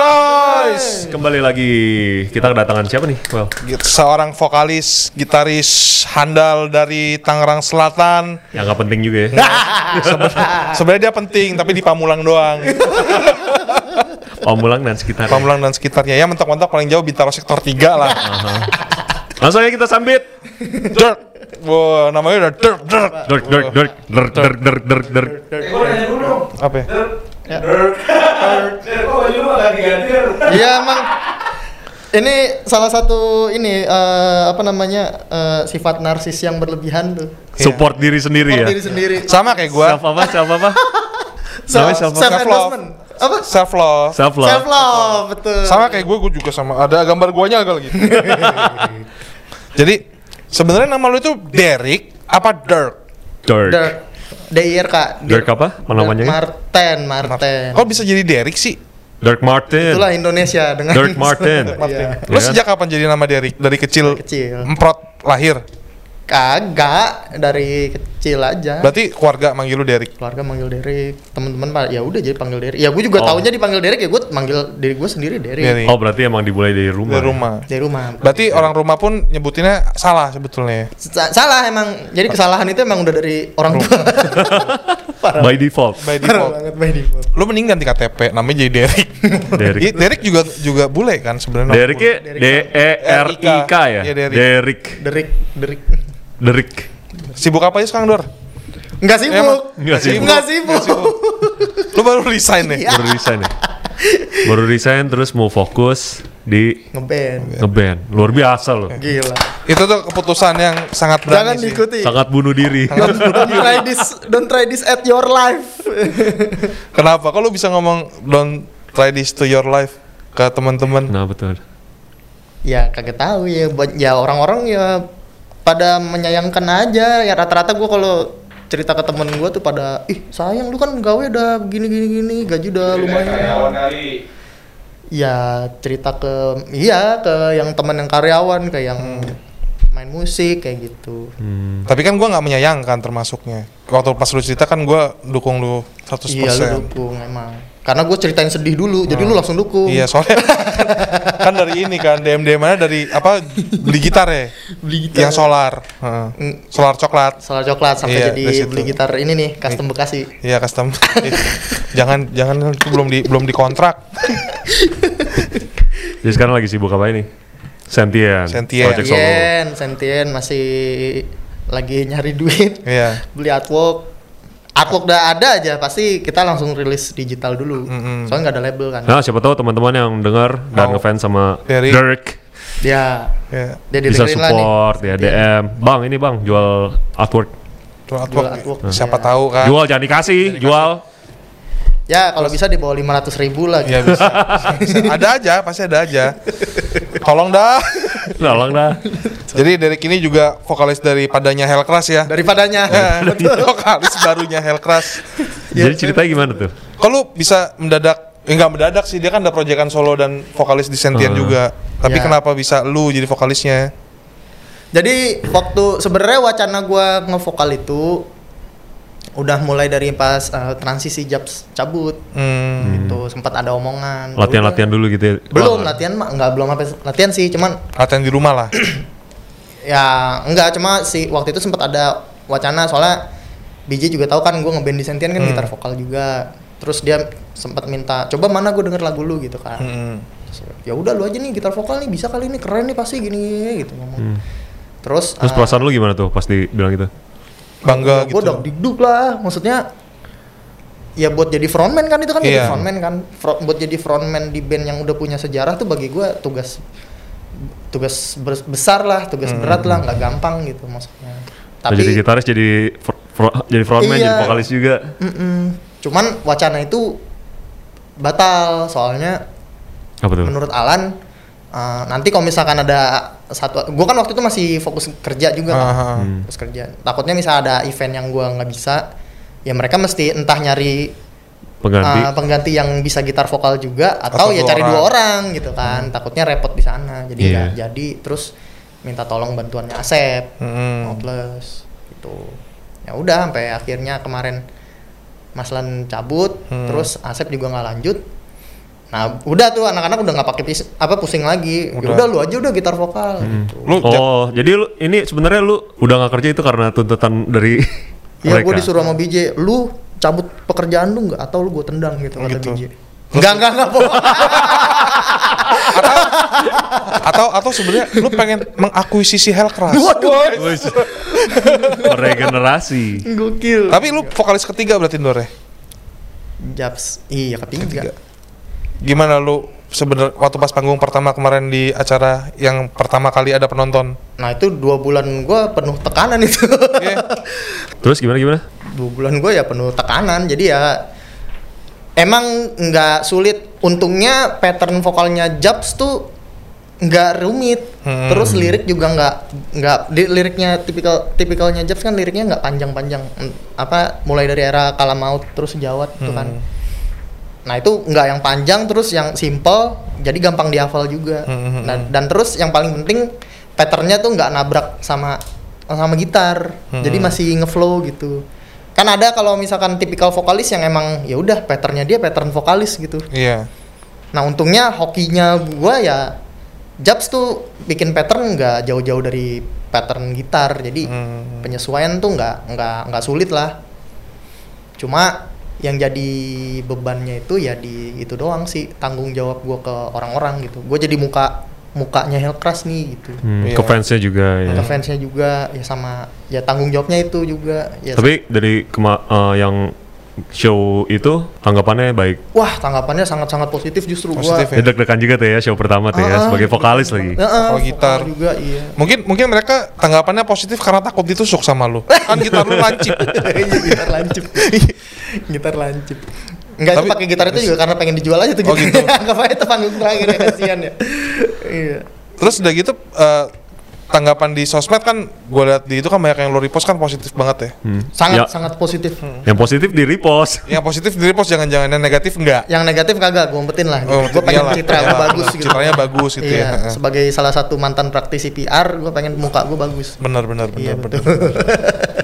Noise. Kembali lagi kita kedatangan siapa nih? Well, Seorang vokalis, gitaris handal dari Tangerang Selatan. yang nggak penting juga ya. Sebenarnya dia penting, tapi di Pamulang doang. Pamulang dan sekitar. Pamulang dan sekitarnya. Ya mentok-mentok paling jauh Bintaro sektor 3 lah. Langsung aja kita sambit. Dirt. Wah, namanya udah Dirt, Dirt. Dirk, dirk, dirk, dirk, dirk, dirk, dirk. Apa ya? Iya emang ini salah satu ini eh, apa namanya eh, sifat narsis yang berlebihan tuh. Support diri sendiri ya. Support diri sendiri. Sama kayak gua. Self apa? Self apa? Self, Namanya self- self endorsement. Apa? Self love. Self love. Self love, betul. Sama kayak gue, gue juga sama. Ada gambar guanya agak lagi. Jadi sebenarnya nama lu itu Derek apa Dirk? Dirk. Dirk. DIR kak. Dirk apa? Apa namanya? Martin, Martin. Kok bisa jadi Derek sih? Dirk Martin. Itulah Indonesia dengan Dirk Martin. Iya. Lu Ya. sejak kapan jadi nama Derek? Dari kecil, Kecil. emprot lahir. Kagak dari kecil aja. Berarti keluarga manggil lu Derek. keluarga manggil Derek, teman-teman pak, ya udah jadi panggil Derek. Ya gue juga Oh. taunya dipanggil Derek ya gue manggil diri gue sendiri Derek. Derek. Oh berarti emang dimulai dari rumah. Dari rumah. Dari rumah. Berarti orang rumah pun nyebutinnya salah sebetulnya. Sa- salah emang. Jadi kesalahan itu emang udah dari orang tua. Parah. By default. By Parah default. banget by default. Lu mending ganti KTP, namanya jadi Derek. Derek. Iya, Derek juga juga bule kan sebenarnya. Derek ya D E R I K ya. Iya, Derek. Derek. Derek, Derek. Sibuk apa aja sekarang, Dor? Enggak sibuk. Emang? Nggak sibuk. Enggak sibuk. Lu baru resign nih. Iya. Baru resign ya. Baru resign terus mau fokus di Ngeband. ngeband. Luar biasa loh. Gila. Itu tuh keputusan yang sangat berani Jangan sih. diikuti. Sangat bunuh diri. Don't, don't try this, don't try this at your life. Kenapa? Kok lu bisa ngomong don't try this to your life ke teman-teman? Nah betul. ya kagak tahu ya. Buat ya orang-orang ya pada menyayangkan aja. Ya rata-rata gue kalau cerita ke temen gue tuh pada ih sayang lu kan gawe udah gini gini gini gaji udah lumayan ya cerita ke iya ke yang teman yang karyawan kayak yang main musik kayak gitu Hmm. Tapi kan gua nggak menyayangkan termasuknya. Waktu pas lu cerita kan gua dukung lu 100%. iya lu dukung emang karena gue ceritain sedih dulu jadi lu langsung dukung Iya, soalnya kan dari ini kan DM DM mana dari apa beli gitar ya? beli Yang solar. Heeh. Mm. Solar coklat. soal coklat sampai Iya, jadi beli gitar ini nih custom bekasi Iya, custom. Eh, jangan jangan itu belum di belum dikontrak. Jadi sekarang lagi sibuk apa ini? Sentien. Sentien. Project solo. Sentien Sentien masih lagi nyari duit Iya. beli artwork artwork udah ada aja pasti kita langsung rilis digital dulu Mm-mm. soalnya nggak ada label kan Nah siapa tahu teman-teman yang dengar dan Mau. ngefans sama Derek. Derek dia Iya. dia bisa support ya DM. Bang ini bang jual artwork. Tuh artwork. Jual artwork. Siapa Iya. tahu kan? Jual jangan dikasih, jual. ya kalau bisa di bawah 500 ribu lah gitu. bisa. Bisa. ada aja, pasti ada aja. Tolong dah. Tolong dah. Jadi Derek ini juga vokalis dari padanya Hellcrash ya. daripadanya Ya, vokalis barunya Hellcrash. Jadi ceritanya gimana tuh? Kalau bisa mendadak, eh, enggak mendadak sih dia kan ada proyekan solo dan vokalis di Sentien Hmm. juga. Tapi Ya. kenapa bisa lu jadi vokalisnya? jadi waktu sebenarnya wacana gua ngevokal itu udah mulai dari pas eh, transisi jabs cabut Hmm, gitu sempat ada omongan Latihan-latihan dulu gitu ya. belum latihan mah nggak belum apa latihan sih cuman latihan di rumah lah. ya enggak cuma sih waktu itu sempat ada wacana soalnya BJ juga tahu kan gue ngeband di Sentian kan Hmm. gitar vokal juga terus dia sempat minta coba mana gue denger lagu lu gitu kan Hmm. Ya udah lu aja nih gitar vokal nih bisa kali ini keren nih pasti gini, gitu ngomong Hmm. terus Terus eh, perasaan lu gimana tuh pas dibilang gitu? Bangga gue gitu. dok dikduk lah maksudnya ya buat jadi frontman kan itu kan jadi Iya. frontman kan Fro- buat jadi frontman di band yang udah punya sejarah tuh bagi gue tugas tugas besar lah tugas Hmm. berat lah nggak gampang gitu maksudnya Tapi, jadi gitaris jadi fr- jadi frontman Iya. jadi vokalis juga. Mm-mm. cuman wacana itu batal soalnya Apa tuh? menurut Alan uh, nanti kalau misalkan ada satu gue kan waktu itu masih fokus kerja juga kan Ah, ah. Hmm. fokus kerja takutnya misal ada event yang gue nggak bisa ya mereka mesti entah nyari Pengganti. uh, pengganti yang bisa gitar vokal juga Atau atau, ya cari orang. dua orang gitu kan takutnya repot di sana jadi nggak jadi terus minta tolong bantuannya Asep Hmm. plus gitu ya udah sampai akhirnya kemarin Mas Lan cabut Hmm. terus Asep juga nggak lanjut Nah, udah tuh anak-anak udah nggak pakai pis- apa pusing lagi. Ya Udah. udah lu aja udah gitar vokal gitu. Lu Oh, jadi lu ini sebenarnya lu udah nggak kerja itu karena tuntutan dari Iya, gue disuruh sama BJ, lu cabut pekerjaan lu nggak atau lu gue tendang gitu kata Gitu. BJ. Enggak, enggak, enggak, Bo. atau atau sebenarnya lu pengen mengakuisisi Hellcraft. Wih, Meregenerasi. Gokil. Tapi lu vokalis ketiga berarti Ndor ya? Japs, iya ketiga. Ketiga. Gimana lu sebenarnya waktu pas panggung pertama kemarin di acara yang pertama kali ada penonton? Nah itu dua bulan gue penuh tekanan itu. Iya. Terus gimana gimana? dua bulan gue ya penuh tekanan. Jadi ya emang nggak sulit. Untungnya pattern vokalnya Japs tuh nggak rumit. Hmm. Terus lirik juga nggak nggak liriknya tipikal tipikalnya Japs kan liriknya nggak panjang-panjang. Mm, Apa mulai dari era kala maut terus jawat itu kan. Hmm. Nah itu nggak yang panjang terus yang simple jadi gampang dihafal juga. Hmm, hmm, Dan, dan terus yang paling penting patternnya tuh nggak nabrak sama sama gitar. Hmm. Jadi masih ngeflow gitu. Kan ada kalau misalkan tipikal vokalis yang emang ya udah patternnya dia pattern vokalis gitu. Iya. Nah untungnya hokinya gua ya Japs tuh bikin pattern nggak jauh-jauh dari pattern gitar. Jadi Hmm. penyesuaian tuh nggak nggak nggak sulit lah. Cuma yang jadi bebannya itu ya di itu doang sih tanggung jawab gua ke orang-orang gitu. Gue jadi muka mukanya Hellcrash nih gitu. Hmm, Iya. Ke fansnya juga ya. Ke fansnya juga ya sama ya tanggung jawabnya itu juga. Ya, Tapi dari kema- eh, yang show itu tanggapannya baik. wah tanggapannya sangat-sangat positif justru Positif gua. Ya, deg-degan juga tuh ya show pertama tuh ya Ah, sebagai vokalis lagi. Vokal vokal gitar. juga iya. Mungkin mungkin mereka tanggapannya positif karena takut ditusuk sama lu. Kan gitar lu lancip. Iya, gitar lancip. gitar lancip. Enggak itu Tapi- pakai gitar itu juga karena pengen dijual aja tuh Oh, gitu. Anggap aja itu panggung terakhir ya kasihan ya. Iya. Terus udah gitu eh, tanggapan di sosmed kan gue lihat di itu kan banyak yang lo repost kan positif banget ya. Hmm. Sangat Ya, sangat positif. Yang positif di repost. Yang positif di repost jangan-jangan yang negatif enggak. Yang negatif kagak gue umpetin lah. Oh, gue pengen iyalah, citra gue iyalah, bagus gitu. Citranya bagus gitu iya, ya. Sebagai salah satu mantan praktisi PR, gue pengen muka gue bagus. Benar benar benar Iya benar.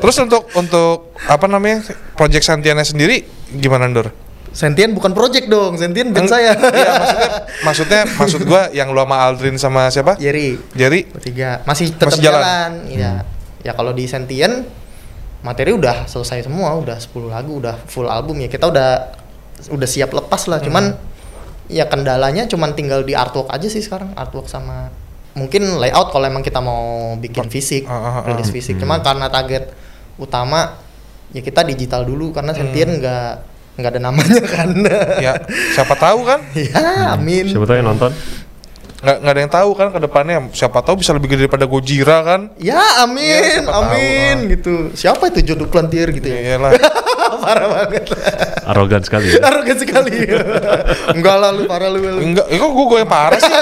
Terus untuk untuk apa namanya Project Santiana sendiri gimana Ndor? Sentien bukan project dong, Sentien band saya. Iya maksudnya maksudnya maksud gua yang lu sama Aldrin sama siapa? Jerry. Jerry. bertiga masih tetap Masih jalan? jalan, Iya. ya kalau di Sentien materi udah selesai semua udah 10 lagu udah full album ya kita udah udah siap lepas lah cuman ya kendalanya cuman tinggal di artwork aja sih sekarang artwork sama mungkin layout kalau emang kita mau bikin fisik Ah, ah, ah. rilis fisik cuma karena target utama ya kita digital dulu karena Sentien nggak nggak ada namanya kan Ya siapa tahu kan? ya amin Siapa tahu yang nonton. Nggak nggak ada yang tahu kan ke depannya. Siapa tahu bisa lebih gede daripada Gojira kan? Ya amin, Iya, siapa tahu, amin ah. gitu. Siapa itu Jodoh Plantier gitu ya? Iya lah. parah banget. Arogan sekali ya. Arogan sekali. Enggak lah lu parah lu. lu. Enggak, ya kok gua, gua yang parah sih?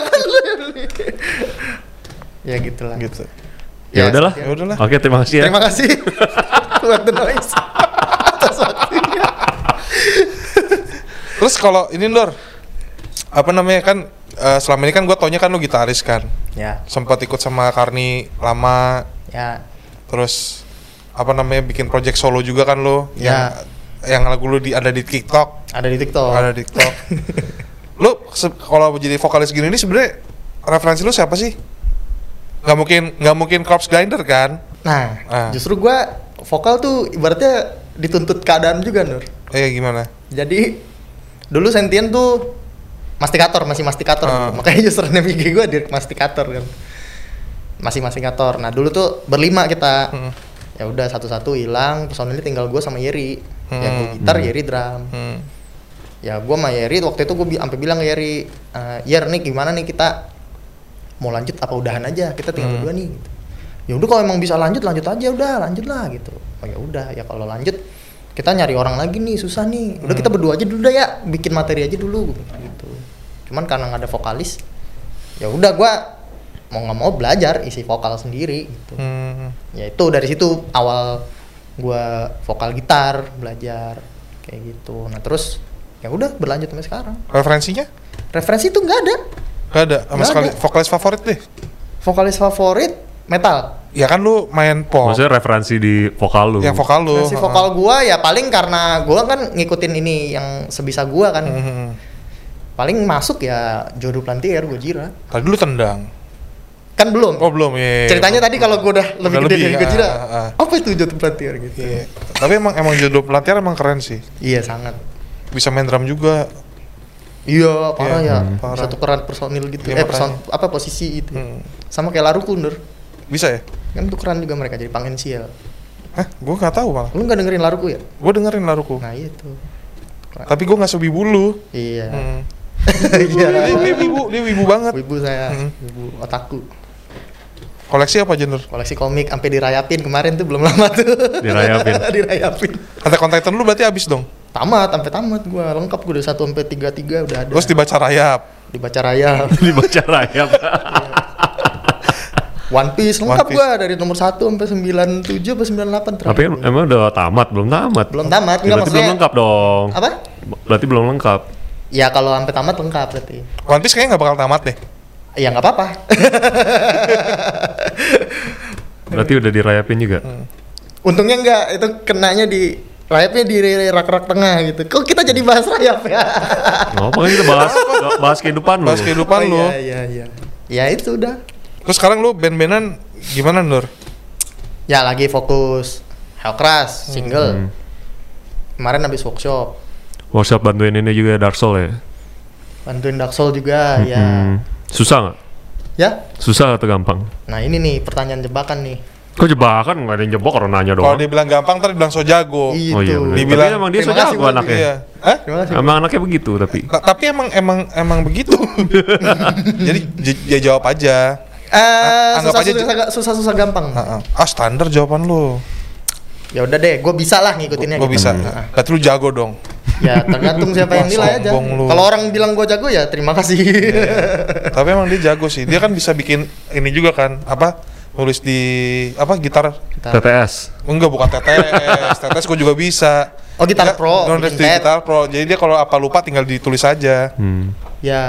ya gitulah. gitu. Ya udahlah. Ya udahlah. Oke, terima kasih ya. Terima kasih buat the noise. Atas waktunya. Terus kalau ini Ndor apa namanya kan eh, selama ini kan gua taunya kan lu gitaris kan. Ya, Sempat ikut sama Karni lama ya. terus apa namanya bikin project solo juga kan lo Ya. yang yang lagu lu di ada di TikTok Ada di TikTok. ada di TikTok lu kalau jadi vokalis gini ini sebenarnya referensi lu siapa sih nggak mungkin nggak mungkin corpse grinder kan Nah, Ah. justru gua vokal tuh ibaratnya dituntut keadaan juga, Nur. eh gimana Jadi dulu Sentien tuh mastikator, masih mastikator. Dulu. Makanya username IG gue Dirk Mastikator kan. Masih mastikator. Nah, dulu tuh berlima kita. Hmm. Ya udah satu-satu hilang, personilnya tinggal gue sama Yeri. Yang gue Hmm. gitar, Yeri drum. hmm. Ya gue sama Yeri waktu itu gue bi sampai bilang ke Yeri, "Eh, Yer nih gimana nih kita mau lanjut apa udahan aja? Kita tinggal Hmm. berdua nih." Gitu. Ya udah kalau emang bisa lanjut lanjut aja udah lanjut lah gitu. Oh ya udah ya kalau lanjut kita nyari orang lagi nih susah nih. Udah kita berdua aja dulu dah ya bikin materi aja dulu gitu. Cuman karena nggak ada vokalis, ya udah gue mau nggak mau belajar isi vokal sendiri gitu. Hmm. Ya itu dari situ awal gua vokal gitar belajar kayak gitu. Nah terus ya udah berlanjut sampai sekarang. referensinya Referensi itu nggak ada. nggak ada sama Nggak sekali ada. vokalis favorit deh Vokalis favorit metal. ya kan lu main pop Maksudnya referensi di vokal lu. yang vokal lu Referensi vokal gua ya paling karena gua kan ngikutin ini yang sebisa gua kan. Hmm. paling masuk ya Jodoh Plantier Gojira Tadi lu tendang. kan belum Oh belum ya. ceritanya tadi kalau gue udah lebih Udah gede lebih, dari Gojira ah. apa itu Jodoh Plantier gitu Iya. Tapi emang emang jodoh pelatih emang keren sih. iya sangat Bisa main drum juga. iya parah Iya, ya hmm, parah. satu peran personil gitu Iya, eh person apa posisi itu Hmm. sama kayak Laru Kundur Bisa ya? kan tukeran juga mereka jadi pangensial Hah? Gue nggak tahu malah. lu nggak dengerin Laruku ya Gue dengerin Laruku. nah itu Tapi gue nggak sewibu lu. iya Hmm. iya dia, dia wibu, dia wibu banget. wibu saya Hmm. wibu otaku Koleksi apa Jenur? koleksi komik sampai dirayapin kemarin tuh belum lama tuh Dirayapin. dirayapin on Titan lu berarti habis dong. tamat sampai tamat gua lengkap gua dari 1 sampai 33 udah ada Terus dibaca rayap. dibaca raya Dibaca rayap. One Piece One lengkap Piece. gua dari nomor 1 sampai 97 sampai 98 terakhir Tapi em- emang udah tamat, belum tamat. belum tamat Ya, enggak berarti belum lengkap dong. apa Berarti belum lengkap. ya kalau sampai tamat lengkap berarti One Piece kayaknya nggak bakal tamat deh. ya nggak apa-apa Berarti udah dirayapin juga. untungnya enggak itu kenanya di rayapnya di rak-rak tengah gitu kok kita jadi bahas rayap ya Nggak apa kan kita bahas bahas kehidupan lu. Bahas kehidupan Oh, lu. iya iya iya ya itu udah Terus sekarang lu band-bandan gimana Nur? ya lagi fokus Hellcrash single Hmm. kemarin habis workshop Workshop bantuin ini juga Dark Soul ya. bantuin Dark Soul juga ya Hmm. Susah nggak? ya Susah atau gampang? nah ini nih pertanyaan jebakan nih Kok jebakan nggak ada yang jebak orang nanya Kalau doang. dia bilang gampang, ntar dibilang so jago. itu Oh iya bener. Dibilang- Tapi emang dia so jago anaknya. Iya. Hah? Emang anaknya begitu tapi. Ta- tapi emang emang emang begitu. Jadi j- ya jawab aja. Eh, anggap susah, aja susah, susah, susah, susah gampang. Ah, ah. Ah, standar jawaban lu. Ya udah deh, gue bisa lah ngikutinnya. Gue gitu. bisa. Nah, Berarti lu jago dong. ya tergantung siapa yang nilai aja. Kalau orang bilang gue jago ya terima kasih. Tapi emang dia jago sih. Dia kan bisa bikin ini juga kan. Apa? Nulis di apa gitar Gitar. TTS. Enggak, bukan TTS. TTS gue juga bisa. Oh, gitar Dia pro, Nulis di gitar pro. Jadi dia kalau apa lupa tinggal ditulis aja. Hmm. ya,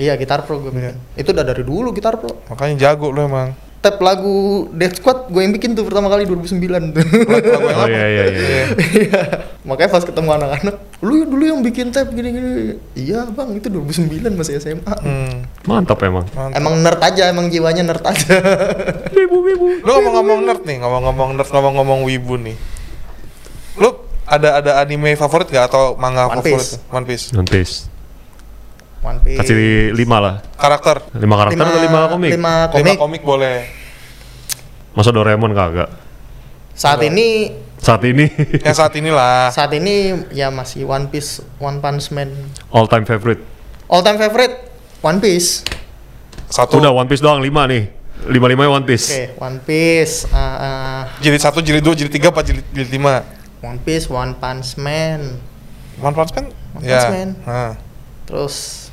iya gitar pro gue bikin. Itu udah dari dulu gitar pro. Makanya jago lu emang. Tab lagu Death Squad gue yang bikin tuh pertama kali 2009 tuh. Lagu yang Oh iya iya iya. Iya. Iya. Makanya pas ketemu anak-anak, lu dulu yang bikin tab gini-gini. Iya bang, itu 2009 masih SMA. Hmm. Mantap emang. mantap. Emang nerd aja, emang jiwanya nerd aja. Wibu wibu. Lu ngomong-ngomong nerd nih, ngomong-ngomong nerd, ngomong-ngomong wibu nih. Lu ada ada anime favorit gak atau manga One favorit? Piece. One Piece. Nanti One Piece. kasih lima lah. Karakter. Lima karakter atau lima komik? Lima Lima komik. komik boleh. Masa Doraemon kagak? Saat ini Saat ini Yang saat inilah. saat ini ya masih One Piece, One Punch Man. all time favorite. All time favorite One Piece. Satu. Udah One Piece doang lima nih. Lima limanya One Piece. Oke, One Piece, uh, uh, Jilid satu, jilid dua, jilid tiga, empat, jilid, jilid lima. One Piece, One Punch Man. One Punch Man? One ya. Punch Man. Nah, Terus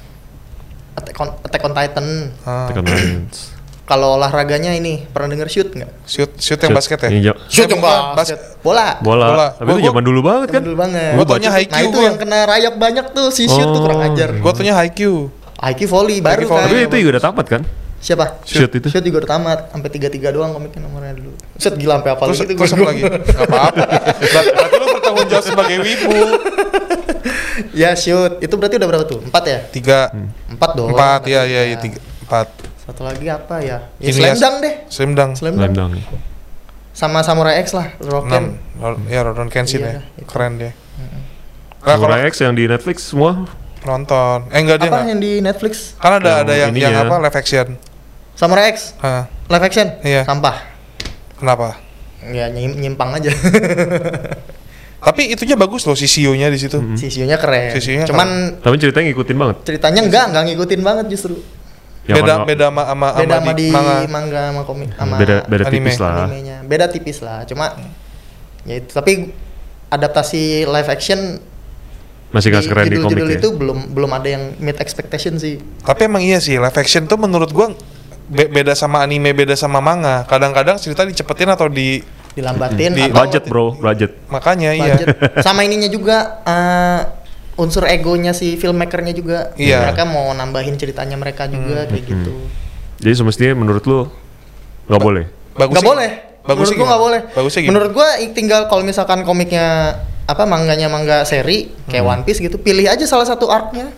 Attack on, Attack on Titan. nah. Attack on Titans. Kalau olahraganya ini pernah denger shoot nggak? Shoot, shoot yang basket ya? Iya. Shoot Eh, yang bukan, basket. Bola. Bola. Bola. Tapi Gua- itu zaman dulu banget kan? Betul banget. Gua taunya Haikyuu Nah itu gua. yang kena rayap banyak tuh si shoot tuh kurang Oh. ajar. Gua taunya Haikyuu. Haikyuu volley baru volley. kan. Tapi itu juga udah tamat kan? Siapa? Shoot itu. Shoot juga udah tamat, sampai tiga tiga doang komiknya nomornya dulu. Set gila sampai apa Terus, gitu terus apa lagi? Gak apa-apa. Ber- Berarti lu bertanggung jawab sebagai wibu. ya shoot, itu berarti udah berapa tuh? Empat ya? Tiga, Empat dong. empat, ya, ya, ya, tiga, empat. Satu lagi apa ya? Ya Ini Slam ya, Dunk deh. Slam Dunk. Slam Slam Dunk. dunk. Sama Samurai X lah, Roken. Enam. Ro- Ya, Rodon Kenshin Iya, ya. itu. Keren dia. Kalau Samurai X yang di Netflix semua nonton. Eh, enggak dia Apa yang di Netflix? Kan ada Yang ada yang yang apa live action. Samurai X Hah, live action? Iya. Sampah. kenapa? Ya nyim- nyimpang aja. Tapi itunya bagus loh si CEO-nya di situ. Sisionya keren. Sisionya Cuman tapi ceritanya ngikutin banget. ceritanya enggak, enggak ngikutin banget justru. Yang Beda mana- beda sama sama Beda sama di di manga. manga sama komik sama beda beda anime. tipis lah. animenya. Beda tipis lah. Cuma ya itu tapi adaptasi live action Masih nggak sekeren di komik judul-judul ya. itu belum belum ada yang meet expectation sih. Tapi emang iya sih live action tuh menurut gua be- beda sama anime, beda sama manga. Kadang-kadang cerita dicepetin atau di Dilambatin Di- atau Budget bro, budget. makanya iya. budget. sama ininya juga eh, unsur egonya si filmmakernya juga. Iya. Mereka mau nambahin ceritanya mereka juga kayak gitu. Jadi semestinya menurut lu nggak boleh. Bagusnya Nggak boleh. Bagusnya Menurut gua nggak boleh. Gimana? Menurut gua i- tinggal kalau misalkan komiknya apa mangganya mangga seri kayak Hmm. One Piece gitu, pilih aja salah satu arc-nya.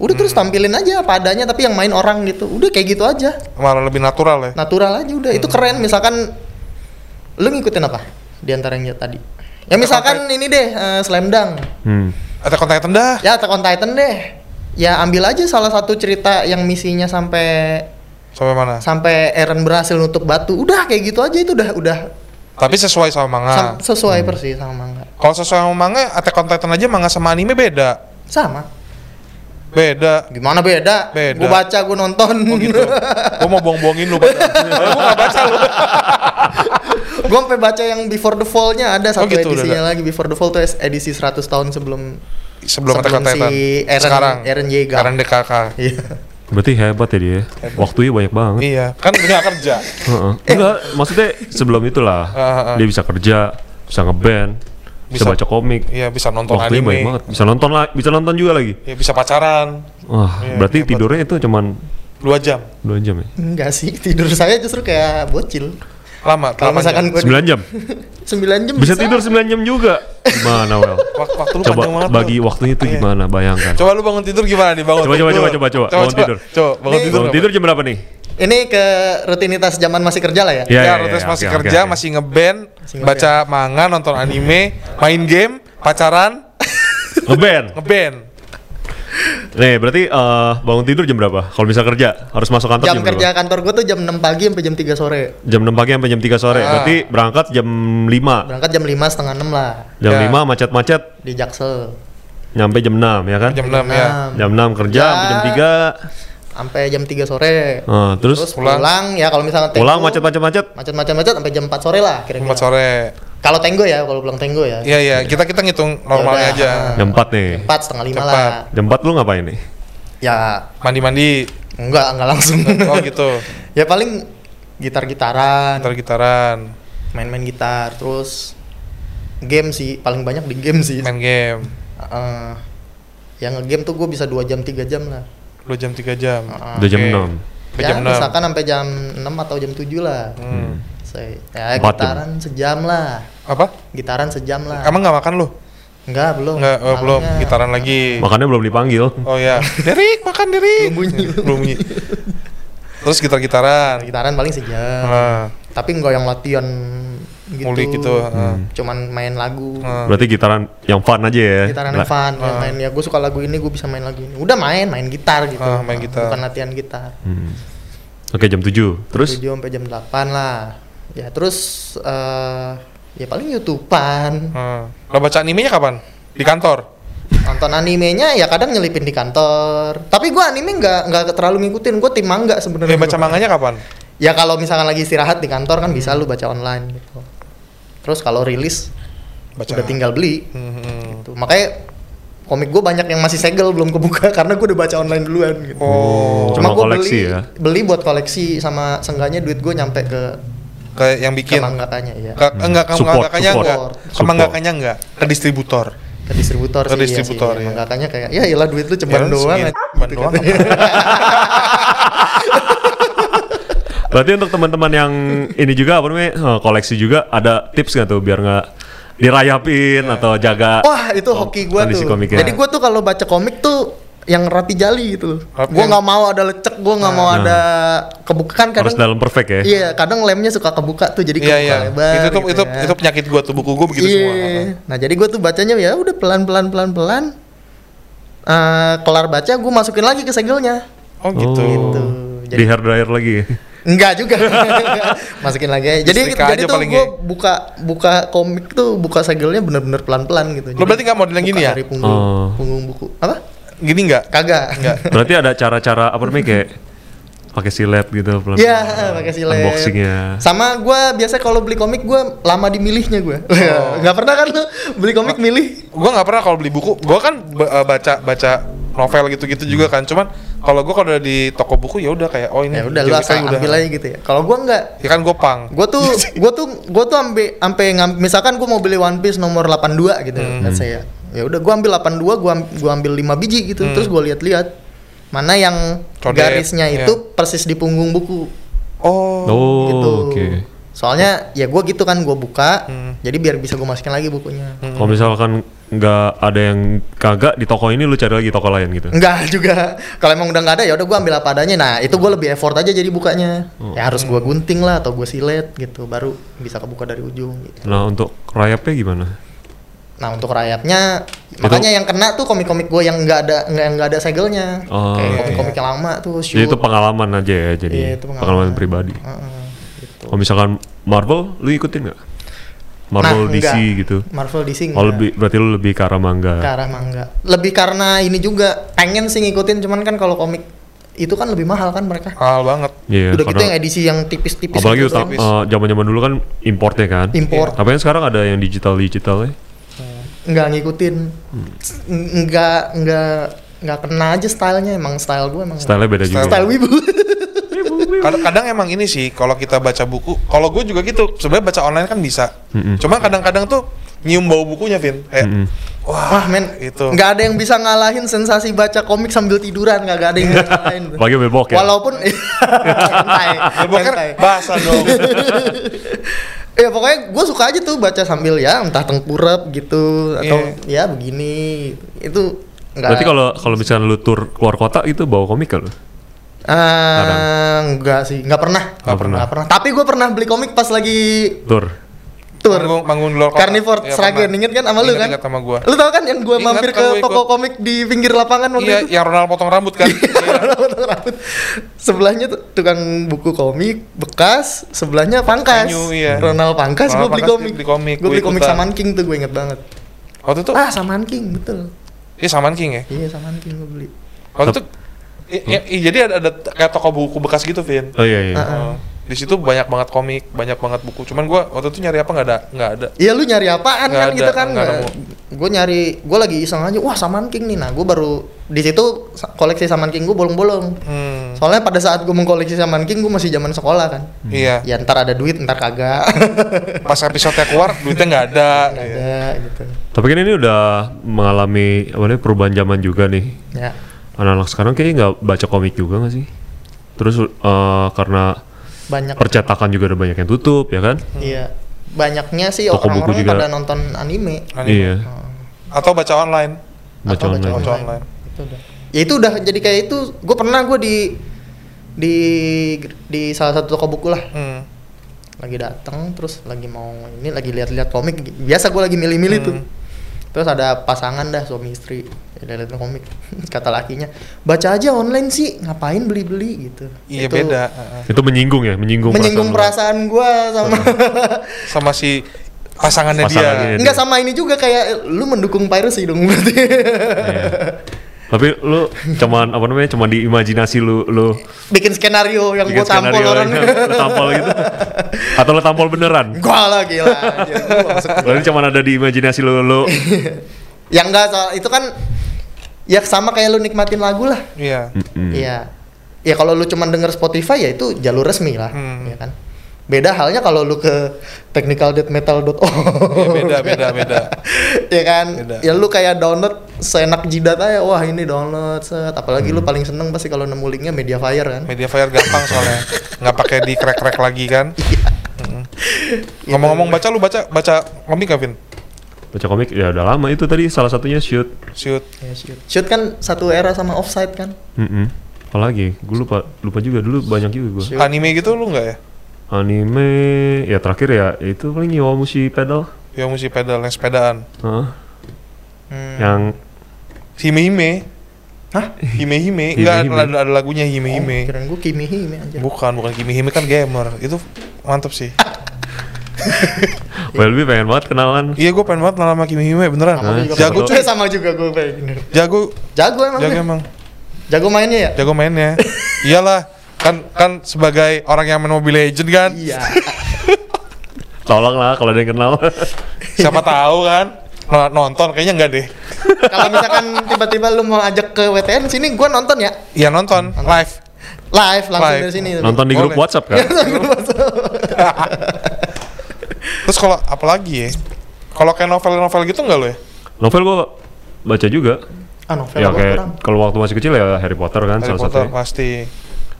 Udah terus Hmm. tampilin aja apa adanya tapi yang main orang gitu. Udah kayak gitu aja. Malah lebih natural ya. Natural aja udah. Hmm. Itu keren misalkan lu ngikutin apa di antara yang tadi? Ya misalkan ini deh eh, Slam Dunk. Hmm. Attack on Titan dah. Ya Attack on Titan deh. Ya ambil aja salah satu cerita yang misinya sampai Sampai mana? sampai Eren berhasil nutup batu. Udah kayak gitu aja itu udah udah Tapi sesuai sama manga. sam- sesuai persis sama manga. Kalau sesuai sama manga, Attack on Titan aja manga sama anime beda. Sama. Beda. Gimana beda? Beda. Gue baca, gue nonton. Oh gitu. gua mau bohong-bohongin lu gua gak baca lu. gue sampai baca yang Before the Fall-nya ada satu gitu, udah edisinya lagi Before the Fall tuh edisi 100 tahun sebelum Sebelum Sebelum si Eren- Sekarang. Eren Yeager. Eren DKK. Iya. Berarti hebat ya dia. Waktunya banyak banget. Iya, kan nggak kerja. Heeh. Enggak, maksudnya sebelum itulah Ah, ah, ah. dia bisa kerja, bisa ngeband, bisa, Bisa- baca komik. Iya, bisa nonton Waktunya banyak anime. banget. Bisa nonton lah, bisa nonton juga lagi. Iya, bisa pacaran. Wah, Iya, berarti tidurnya itu cuman Dua jam. 2 jam ya? Enggak sih, tidur saya justru kayak bocil. Lama. Kalau 8 misalkan jam. gue 9 jam. 9 jam Bisa tidur 9 jam juga. Gimana, Wel? Wak- Waktu lu Coba panjang banget. bagi lu. waktunya itu Iya. gimana, bayangkan. Coba lu bangun tidur gimana nih? Bangun Coba, coba, tidur. coba, coba, coba. Bangun tidur. Coba, bangun Nih. tidur. Bangun tidur jam berapa nih? Ini ke rutinitas zaman masih kerja lah ya. Iya, Ya, iya, terus iya, masih oke, kerja, oke. masih ngeband, Masih ngeband. baca manga, nonton anime, main game, pacaran, Ngeband. ngeband. Nih, berarti eh, bangun tidur jam berapa? Kalau bisa kerja, harus masuk kantor jam, Jam kerja berapa? kantor gue tuh jam 6 pagi sampai jam 3 sore. Jam 6 pagi sampai jam 3 sore. Ah. Berarti berangkat jam 5. Berangkat jam 5 setengah 6 lah Jam Ya. 5 macet-macet di Jaksel. nyampe jam 6 ya kan? Jam 6 ya. Jam 6 kerja Ya. sampai jam 3. Sampai jam 3 sore. Ah, terus, Terus pulang, ya kalau misalnya pulang Tenggo, macet-macet-macet. macet-macet sampai jam 4 sore lah kira-kira. 4 sore. Kalau Tenggo ya, kalau pulang Tenggo ya. Iya, iya. Kita kita ngitung normalnya Yaudah. aja. Jam 4 nih. 4 setengah 5 Cepat. lah. Jam 4 lu ngapain nih? Ya Mandi-mandi. enggak, enggak langsung. Oh gitu. ya paling gitar-gitaran, Gitar-gitaran, main-main gitar, terus game sih, paling banyak di game sih. main game. Heeh. yang nge-game tuh gue bisa 2 jam 3 jam lah. 2 jam 3 jam. Ah. Udah jam Oke. 6. Sampai ya, jam 6. misalkan sampai jam 6 atau jam 7 lah. Hmm. Saya ya Empat jam. gitaran sejam lah. Apa? Gitaran sejam lah. Emang nggak makan lu? Enggak, belum. Nggak, oh, belum. Gitaran lagi. Makannya belum dipanggil. Oh ya, Derik makan Derik. Belum bunyi. Belum bunyi. Terus gitar-gitaran. Gitaran paling sejam. Nah, Tapi enggak yang latihan gitu. gitu. ah. Cuman main lagu. Ah. Berarti gitaran yang fun aja ya. Gitaran yang fun, main, main ya gue suka lagu ini gue bisa main lagu ini. Udah main, main gitar gitu. Ah, main gitar. Bukan latihan gitar. hmm. Oke, jam 7. Terus 7 sampai jam 8 lah. Ya terus eh ya paling YouTubean. Ah. Lo baca animenya kapan? Di kantor. Nonton animenya ya kadang nyelipin di kantor. Tapi gua anime nggak nggak terlalu ngikutin. Gue tim manga sebenarnya. Eh baca manganya kapan? Ya kalau misalkan lagi istirahat di kantor kan bisa lu baca online gitu. Terus kalau rilis Baca. udah tinggal beli. Hmm. Gitu. Makanya komik gue banyak yang masih segel belum kebuka karena gue udah baca online duluan gitu. Oh, Cuma Cuma gue koleksi beli ya? beli buat koleksi sama sengganya duit gue nyampe ke kayak yang ke bikin. mangakanya ya. Ke, enggak ke support. enggak. Ke Support. mangakanya enggak. Ke distributor. Ke distributor Ke sih. iya distributor, sih. ya. Mangakanya kayak ya iyalah duit lu ceban Ya, doang. segini, aja," ceban doang. berarti untuk teman-teman yang ini juga apa namanya eh, koleksi juga ada tips nggak tuh biar nggak dirayapin atau jaga Wah itu hoki gue tuh. komiknya. Jadi gue tuh kalau baca komik tuh yang rapi jali gitu. Rapi Gue nggak mau ada lecek, gue nggak mau Nah. ada kebuka kan harus kadang. dalam perfect ya. Iya, kadang lemnya suka kebuka tuh jadi Iya kebuka iya. lebar. Itu tuh gitu itu ya. itu penyakit gua tuh buku gua begitu Iya. semua. Nah jadi gue tuh bacanya ya udah pelan pelan pelan pelan. Eh, kelar baca gue masukin lagi ke segelnya. Oh gitu. Gitu. Di Jadi hair dryer lagi. Enggak juga. masukin lagi aja. Jadi Setrika jadi aja tuh paling gue buka buka komik tuh buka segelnya bener-bener pelan pelan gitu. Lo berarti nggak model yang buka gini ya? Dari punggung, Oh. punggung buku. Apa? Gini enggak? Kagak. Enggak. Berarti ada cara-cara apa namanya kayak pakai silet gitu pelan. Iya, pakai silet. Unboxingnya. Sama gua biasa kalau beli komik gua lama dimilihnya gua. Oh. Nggak pernah kan lu beli komik milih? Gua nggak pernah kalau beli buku. Gua kan eh, baca baca novel gitu-gitu juga kan. Cuman kalau gua kalau udah di toko buku ya udah kayak oh ini Ya udah lu asal ambil aja gitu ya. Kalau gua enggak Ya kan gua pang. Gua tuh gua tuh gua tuh ambil sampai ngam- misalkan gua mau beli One Piece nomor 82 gitu Hmm. let's say ya. Ya udah gua ambil 82, gua am- gua ambil 5 biji gitu. Hmm. Terus gua lihat-lihat mana yang Codet, garisnya itu persis di punggung buku. Oh. Oh, gitu. oke. Soalnya ya gue gitu kan gue buka, Hmm. jadi biar bisa gue masukin lagi bukunya. Kalau misalkan nggak ada yang kagak di toko ini lu cari lagi toko lain gitu. Enggak juga. Kalau emang udah nggak ada ya udah gue ambil apa adanya. Nah itu gue lebih effort aja jadi bukanya. Oh. Ya harus gue gunting lah atau gue silet gitu, baru bisa kebuka dari ujung. Gitu. Nah untuk rayapnya gimana? Nah untuk rayapnya, makanya yang kena tuh komik-komik gue yang nggak ada nggak nggak ada segelnya. Oh, Kayak iya, komik-komik yang lama tuh. Jadi itu shoot. pengalaman aja ya, jadi Iya, itu pengalaman. pribadi. Heeh, gitu. Kalau misalkan Marvel, lu ikutin nggak? Marvel Nah, DC enggak. gitu. Marvel DC Oh enggak. lebih, berarti lu lebih ke arah manga. ke arah manga. Lebih karena ini juga pengen sih ngikutin, cuman kan kalau komik itu kan lebih mahal kan mereka. Mahal banget. Iya, Udah gitu yang edisi yang tipis-tipis. apalagi gitu, utang- tipis. eh, zaman-zaman dulu kan importnya kan. Impor. Tapi kan sekarang ada yang digital digital ya. nggak ngikutin, N- nggak nggak nggak kena aja stylenya. Emang style gue emang Stylenya beda juga. style wibu. Kadang, kadang emang ini sih kalau kita baca buku, kalau gue juga gitu. Sebenarnya baca online kan bisa. Mm-mm. Cuma kadang-kadang tuh nyium bau bukunya, Vin. Kayak Mm-mm. wah, Wah men, itu. nggak ada yang bisa ngalahin sensasi baca komik sambil tiduran, nggak ada yang bisa ngalahin. tuh. Apalagi ambil bok ya. Walaupun hentai. bahasa dong. Ya pokoknya gue suka aja tuh baca sambil ya entah tengkurap gitu atau Iya. ya begini itu enggak. Berarti kalau kalau misalkan lu tur keluar kota itu bawa komik kan lu? Ah, enggak sih, enggak pernah. Nggak pernah. Nggak pernah. Tapi gue pernah beli komik pas lagi Tur. tour. manggung, manggung di luar kota. Carnivore Iya, Sragen, pernah. inget kan sama lu kan? ingat sama gua. Lu tau kan yang gue mampir kan ke toko ikut. komik di pinggir lapangan waktu Iya, itu? yang Ronald potong rambut kan. Iya. Potong rambut. Sebelahnya tuh tukang buku komik bekas, sebelahnya pangkas. Venue, iya. Ronald pangkas, gue Ronald beli komik. beli komik, Gue gua beli komik. Saman King tuh gue inget banget. Waktu itu, Ah, Saman King, betul. iya Saman King ya. Iya, Saman King gue beli. Waktu itu, i- i- i- jadi ada, ada kayak toko buku bekas gitu, Vin. Oh iya iya. Ah, Oh, di situ banyak banget komik, banyak banget buku. Cuman gua waktu itu nyari apa nggak ada, nggak ada. Iya lu nyari apaan Nggak kan ada, gitu kan? nemu. Gue nyari, gue lagi iseng aja. Wah Saman King nih. Nah gue baru di situ koleksi Saman King gue bolong-bolong. Hmm, Soalnya pada saat gue mengkoleksi Saman King gue masih zaman sekolah kan. iya. Ya ntar ada duit, ntar kagak. Pas episode keluar, duitnya nggak ada. Nggak Iya. ada gitu. Tapi kan ini udah mengalami apa namanya perubahan zaman juga nih. Ya. Anak-anak sekarang kayaknya nggak baca komik juga nggak sih? Terus eh, karena Banyak. percetakan juga udah banyak yang tutup ya kan? Iya. Banyaknya sih orang-orang juga. pada nonton anime. Anime. Iya. Atau baca online. Baca Atau online. Baca online. Itu udah. Ya itu udah jadi kayak itu. Gue pernah gue di di di salah satu toko buku lah. Hmm. lagi datang terus lagi mau ini lagi lihat-lihat komik biasa gue lagi milih-milih tuh Hmm. terus ada pasangan dah suami istri lihat komik kata lakinya baca aja online sih ngapain beli-beli gitu Iya Itu beda. Heeh. Itu menyinggung ya, menyinggung, menyinggung perasaan perasaan gue sama Sama si pasangannya, Pasangannya. dia. enggak sama ini juga kayak lu mendukung piracy dong berarti lu. Iya. Tapi lu cuman apa namanya? Cuman di imajinasi lu lu bikin skenario yang gue bikin tampol skenario orang yang lu tampol gitu. Atau lu tampol beneran? gua lah gila. Gua Berarti cuman ada di imajinasi lu lu. yang enggak itu kan ya sama kayak lu nikmatin lagu lah Iya. Mm-mm. Iya. Ya kalau lu cuman denger Spotify ya itu jalur resmi lah, Hmm. ya kan. Beda halnya kalau lu ke technicaldeathmetal.org. Iya, beda, beda, beda. ya kan? Beda. Ya lu kayak download seenak jidat aja, wah ini download set. Apalagi lu paling seneng pasti kalau nemu linknya Mediafire kan. Mediafire gampang soalnya. Nggak pakai di crack-crack lagi kan. Mm. Ngomong-ngomong baca lu baca baca komik gak, Vin? Baca komik ya udah lama itu tadi salah satunya shoot. Shoot. Ya, shoot. Shoot kan satu era sama offside kan. Mm-mm. Apalagi? Gue lupa lupa juga dulu banyak juga gue. Anime gitu lu nggak ya? Anime ya terakhir ya itu paling Yowamushi Pedal. Yang mesti pedal, yang sepedaan. Heeh. Hmm. Yang Hime Hime. Hah? Hime Hime. Hime Enggak, Hime. ada, ada lagunya Hime Oh, Hime. kirain gua Kimi Hime aja. Bukan, bukan Hime Hime kan gamer. Itu mantep sih. Welby pengen banget kenalan. iya, gue pengen banget kenal sama Hime Hime beneran. Juga Jago cuy. sama juga gue pengen. Jago, Jago emang. jago emang. jago mainnya ya? Jago mainnya. Iyalah, kan kan sebagai orang yang main Mobile Legend kan. Iya. Tolong lah kalau ada yang kenal. Siapa tahu kan. Nah, nonton kayaknya enggak deh. Kalau misalkan tiba-tiba lu mau ajak ke WTN sini, gua nonton ya. Iya nonton live. Live langsung Live. dari sini. Nonton di grup Boleh. WhatsApp kan? Terus kalau apalagi ya? Kalau kayak novel-novel gitu enggak lo ya? Novel gua baca juga. Ah, novel ya apa kayak kalau waktu masih kecil ya Harry Potter kan Harry salah Potter satunya. pasti.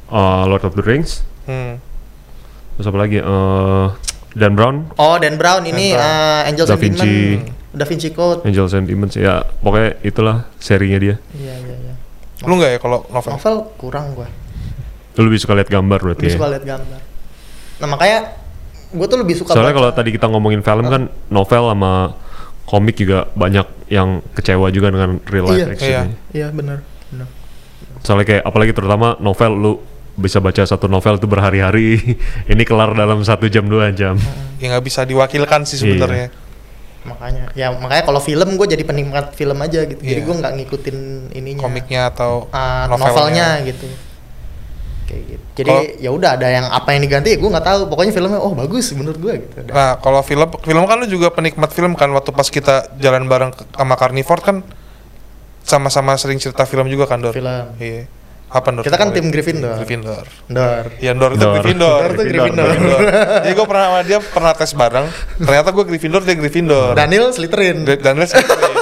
Uh, Lord of the Rings. Hmm. Terus apa lagi? Eh Dan Brown, Oh, Dan Brown ini Dan Brown. uh, Angels Da and Demons. Vinci. Da Vinci Code. Angels and Demons ya pokoknya itulah serinya dia. Iya, iya, iya. Lu nggak ya kalau novel? Novel kurang gua. Lu lebih suka lihat gambar berarti Lebih ya? suka lihat gambar. Nah, makanya gue tuh lebih suka Soalnya kalau tadi kita ngomongin film kan novel sama komik juga banyak yang kecewa juga dengan real life Iya. action. Iya. Iya, benar. Benar. Soalnya kayak apalagi terutama novel lu bisa baca satu novel itu berhari-hari. Ini kelar dalam satu jam dua jam. Ya nggak bisa diwakilkan sih sebenarnya. Makanya ya makanya kalau film gue jadi penikmat film aja gitu. Jadi Iya. gue nggak ngikutin ininya. Komiknya atau ah, novelnya. novelnya gitu. Kayak gitu. Jadi ya udah ada yang apa yang diganti gue nggak tahu. Pokoknya filmnya oh bagus menurut gue gitu. Nah, kalau film film kan lu juga penikmat film kan waktu pas kita jalan bareng ke- sama Carnivore kan sama-sama sering cerita film juga kan, Dor? Film. Iya. Apa Dor? Kita kan tim Gryffindor. Gryffindor. Dor. Iya, Dor itu Dor. Gryffindor. Dor tuh Gryffindor. Jadi gue pernah sama dia pernah tes bareng. Ternyata gue Gryffindor, dia Gryffindor. Daniel Slytherin. Dan Daniel Slytherin.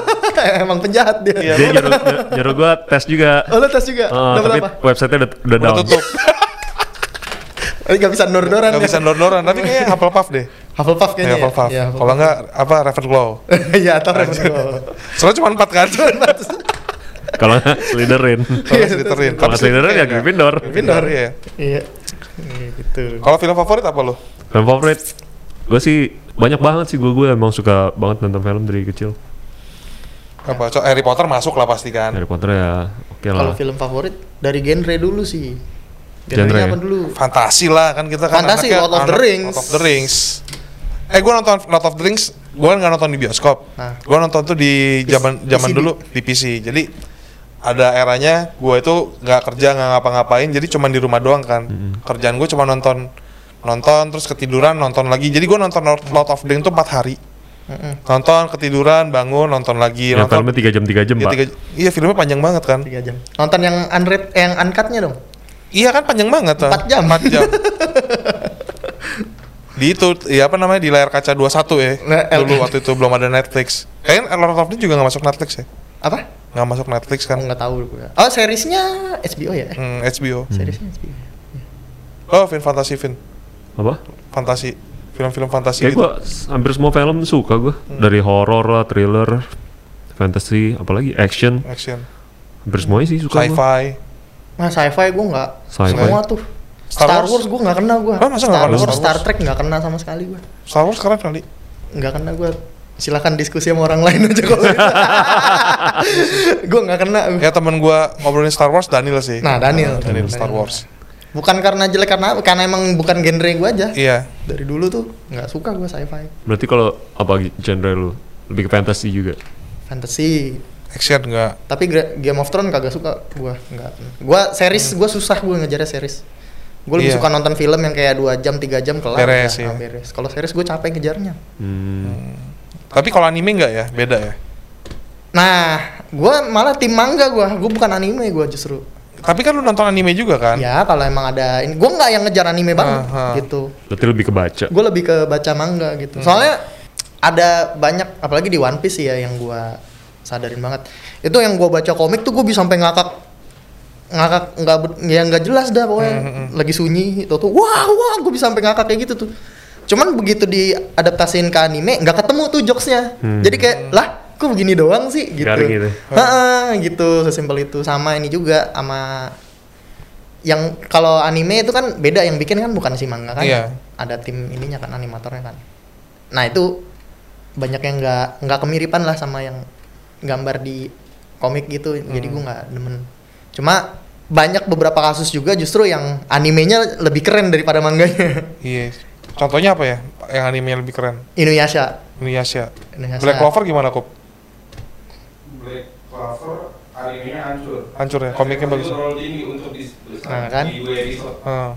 Emang penjahat dia. Iya. Dia nyuruh, nyuruh gua tes juga. Oh lu tes juga? Eh, Dapat tapi apa? website-nya udah, udah Udah down. tutup. Eh, gak bisa nor-noran Gak ya? bisa dor-doran, tapi kayaknya Hufflepuff deh. Hufflepuff Ya, kayaknya ya? Hufflepuff. Iya, Kalau enggak apa Ravenclaw. Iya, atau Ravenclaw. Soalnya cuma 4 kan. Kalau nggak Slytherin. Kalau Slytherin. Kalau Slytherin ya Gryffindor. Gryffindor ya. Iya. Iya, gitu. Kalau film favorit apa lo? Film favorit? Gue sih banyak banget sih gue gue emang suka banget nonton film dari kecil. Apa? So, Harry Potter masuk lah pasti kan. Harry Potter ya oke Kalau lah. film favorit dari genre dulu sih. Genre Genrenya ya? apa dulu? Fantasi lah kan kita kan Fantasi, Lord of the Rings. Lord of the Rings. Eh gue nonton Lord of the Rings, gue nggak nonton di bioskop. Nah. Gue nonton tuh di zaman zaman dulu di PC. Jadi ada eranya gue itu nggak kerja nggak ngapa-ngapain, jadi cuma di rumah doang kan. Kerjaan gue cuma nonton nonton terus ketiduran nonton lagi. Jadi gue nonton Lord Lord of the Rings tuh 4 hari. Mm-mm. Nonton ketiduran bangun nonton lagi Ya, nonton. filmnya 3 jam 3 jam, Iya, Pak. tiga- iya filmnya panjang banget kan. Tiga jam. Nonton yang unread, yang uncut-nya dong. Iya kan panjang banget tuh. Empat jam. 4 jam. di itu ya apa namanya di layar kaca 21 ya. Nah, Dulu eh. waktu itu belum ada Netflix. Kayaknya Lord of the Rings juga nggak masuk Netflix ya. Apa? Nggak masuk Netflix kan. nggak tahu gue. Oh, seriesnya HBO ya? Hmm, HBO. Seriesnya HBO. Oh, film fantasi film. Apa? Fantasi. Film-film fantasi Kayak gitu. gue hampir semua film suka gue. Dari horror lah, thriller, fantasy, apalagi action. Action. Hampir semuanya sih suka gue. Sci-fi. Nah, sci-fi gue nggak. Sci-fi. Semua tuh. Star Star, Wars? Wars, gue nggak kena gue. Ah, Star Wars, Star Star? Trek nggak kena sama sekali gue. Star Wars keren kali. Nggak kena gue. Silakan diskusi sama orang lain aja kalau gue nggak kena. Ya temen gua ngobrolin Star Wars Daniel sih. Nah, Daniel. Daniel Daniel. Star Wars. Bukan karena jelek karena apa? Karena emang bukan genre gue aja. Iya. Dari dulu tuh nggak suka gue sci-fi. Berarti kalau apa genre lu? Lebih ke fantasy juga. Fantasy. Action enggak. Tapi Game of Thrones kagak suka gue. Nggak. Gue series gue susah gue ngejar series. Gue lebih Iya. suka nonton film yang kayak dua jam tiga jam kelar. Beres, udah, iya. beres. Kalau series gue capek ngejarnya. Hmm. Tapi kalau anime enggak ya? Beda ya. Nah, gue malah tim manga gue. Gue bukan anime gue justru. Tapi kan lu nonton anime juga kan? Ya kalau emang ada ini, gue nggak yang ngejar anime banget Aha. gitu. Berarti lebih ke baca. Gue lebih ke baca manga Hmm. gitu. Soalnya ada banyak, apalagi di One Piece ya yang gue sadarin banget. Itu yang gue baca komik tuh gue bisa sampai ngakak ngakak nggak ya nggak jelas dah pokoknya Hmm, lagi sunyi itu tuh wah wah gue bisa sampai ngakak kayak gitu tuh cuman begitu diadaptasiin ke anime nggak ketemu tuh jokesnya Hmm. jadi kayak lah kok begini doang sih gitu Garing gitu. Ha-ha, gitu sesimpel itu sama ini juga sama yang kalau anime itu kan beda yang bikin kan bukan si manga kan Iya. ada tim ininya kan animatornya kan nah itu banyak yang nggak nggak kemiripan lah sama yang gambar di komik gitu jadi Hmm. gue nggak demen cuma banyak beberapa kasus juga justru yang animenya lebih keren daripada manganya Iya. Contohnya apa ya? Yang anime lebih keren? Inuyasha Inuyasha. Inuyasha Black Clover gimana, Kup? Black Clover animenya hancur. Hancur ya? Komiknya bagus. tinggi untuk di Nah, kan? di episode. Hmm.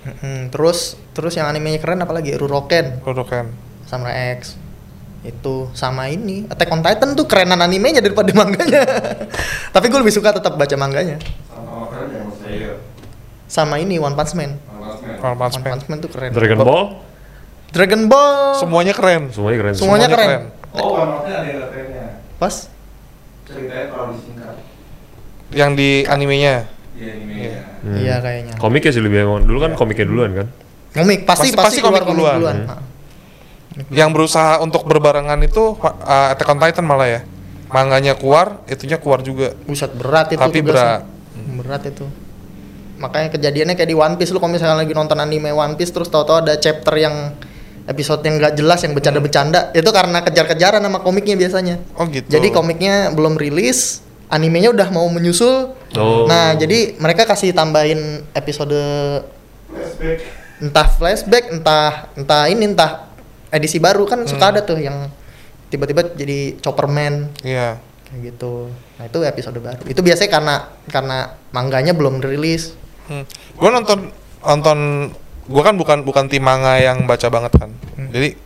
Mm-mm, terus terus yang animenya keren apalagi Ruroken Kodokan. Samurai X itu sama ini Attack on Titan tuh kerenan animenya daripada manganya tapi gue lebih suka tetap baca manganya Sama keren yang saya. sama ini One Punch Man One Punch One Man. Punch Man tuh keren Dragon Ball Dragon Ball Semuanya keren. semuanya keren. Semuanya keren. Oh, One Punch Man ada yang trennya. pas Ceritanya terlalu disingkat Yang di animenya. di animenya. Hmm. iya kayaknya Komiknya sih lebih emang dulu kan komiknya duluan kan. komik pasti Pasti- pasti, komik komik duluan. duluan, Hmm. Yang berusaha untuk berbarengan itu uh, Attack on Titan malah ya. Manganya keluar, itunya keluar juga. buset berat itu Tapi berat. berat itu makanya kejadiannya kayak di One Piece lu kalau misalnya lagi nonton anime One Piece terus tahu-tahu ada chapter yang episode yang nggak jelas yang bercanda-bercanda itu karena kejar-kejaran sama komiknya biasanya Oh gitu. Jadi komiknya belum rilis, animenya udah mau menyusul. Oh. Nah, jadi mereka kasih tambahin episode Flashback. entah flashback, entah entah ini entah edisi baru kan suka Hmm. ada tuh yang tiba-tiba jadi Chopperman Iya. kayak gitu. Nah, itu episode baru. Itu biasanya karena karena mangganya belum rilis. Hmm. Gue nonton nonton gue kan bukan bukan tim manga yang baca banget kan. Hmm. Jadi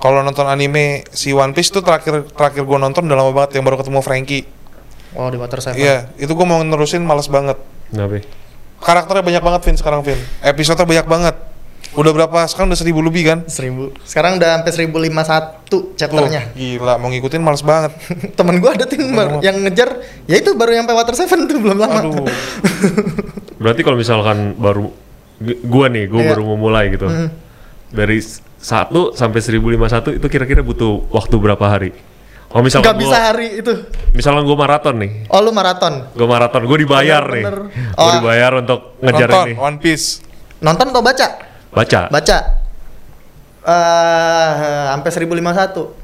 kalau nonton anime si One Piece tuh terakhir terakhir gue nonton udah lama banget yang baru ketemu Frankie. Oh, di Water Seven. Iya, itu gue mau nerusin males banget. Kenapa? Karakternya banyak banget Vin sekarang Vin. Episode banyak banget. Udah berapa? Sekarang udah seribu lebih kan? Seribu. Sekarang udah sampai 1051 Tuh, chapternya. gila mau ngikutin males banget. Temen gua ada tuh yang, baru- yang ngejar, ya itu baru sampai Water Seven tuh belum lama. Aduh. Berarti kalau misalkan baru gu- gua nih, gua Iya. baru mau mulai gitu. Hmm. Dari s- 1 sampai 1051 itu kira-kira butuh waktu berapa hari? Oh misalkan Gak bisa gua, hari itu. misalkan gua maraton nih. Oh lu maraton. Gua maraton, gua dibayar nih. Bener-bener. Gua Oh. dibayar untuk ngejar Nonton ini. One Piece. Nonton atau baca? Baca. Baca. Eh sampai 1051.